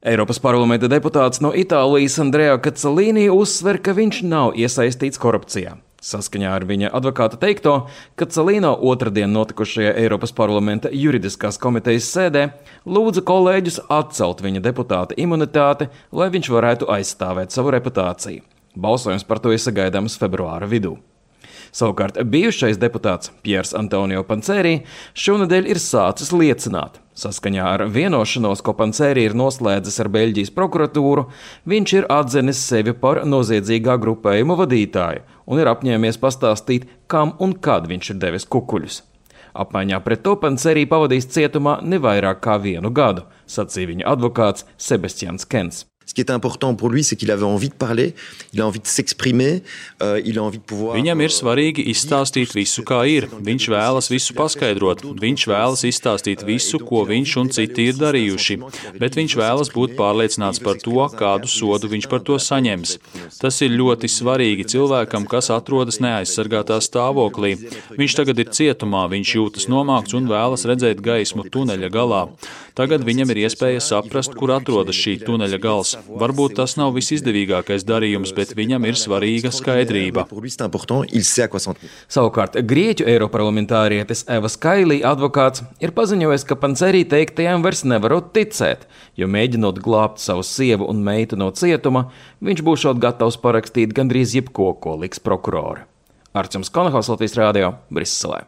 Eiropas parlamenta deputāts no Itālijas Andrea Kacelīni uzsver, ka viņš nav iesaistīts korupcijā. Saskaņā ar viņa advokāta teikto, ka Celīno otrdien notikušajā Eiropas parlamenta juridiskās komitejas sēdē lūdza kolēģus atcelt viņa deputāta imunitāti, lai viņš varētu aizstāvēt savu reputāciju. Balsojums par to ir sagaidāms februāra vidū. Savukārt bijušais deputāts Piers Antonio Pancēri šonadēļ ir sācis liecināt. Saskaņā ar vienošanos, ko Pancēri ir noslēdzis ar Beļģijas prokuratūru, viņš ir atzinis sevi par noziedzīgā grupējuma vadītāju un ir apņēmies pastāstīt, kam un kad viņš ir devis kukuļus. Apmaiņā pret to Pancēri pavadīs cietumā ne vairāk kā vienu gadu, sacīja viņa advokāts Sebastians Kens. Ce qui est important pour lui, c'est qu'il avait envie de parler, il a envie de s'exprimer, euh, il a envie de pouvoir. Viņam ir svarīgi izstāstīt visu, kā ir. Viņš vēlas visu paskaidrot, viņš vēlas izstāstīt visu, ko viņš un citi ir darījuši, bet viņš vēlas būt pārliecināts par to, kādu sodu viņš par to saņems. Tas ir ļoti svarīgi cilvēkam, kas atrodas neaizsargātā stāvoklī. Viņš tagad ir cietumā, viņš jūtas nomākts un vēlas redzēt gaismu tuneļa galā. Tagad viņam ir iespēja saprast, kur atrodas šī tuneļa gals. Varbūt tas nav visizdevīgākais darījums, bet viņam ir svarīga skaidrība. Savukārt Grieķu eiroparlamentārietis Eva Skailī advokāts ir paziņojis, ka Pancerī teiktajām vairs nevarot ticēt, jo mēģinot glābt savu sievu un meitu no cietuma, viņš būšot gatavs parakstīt gandrīz jebko, ko liks prokurori. Arčuns Konahaus Latvijas Rādio Briselē.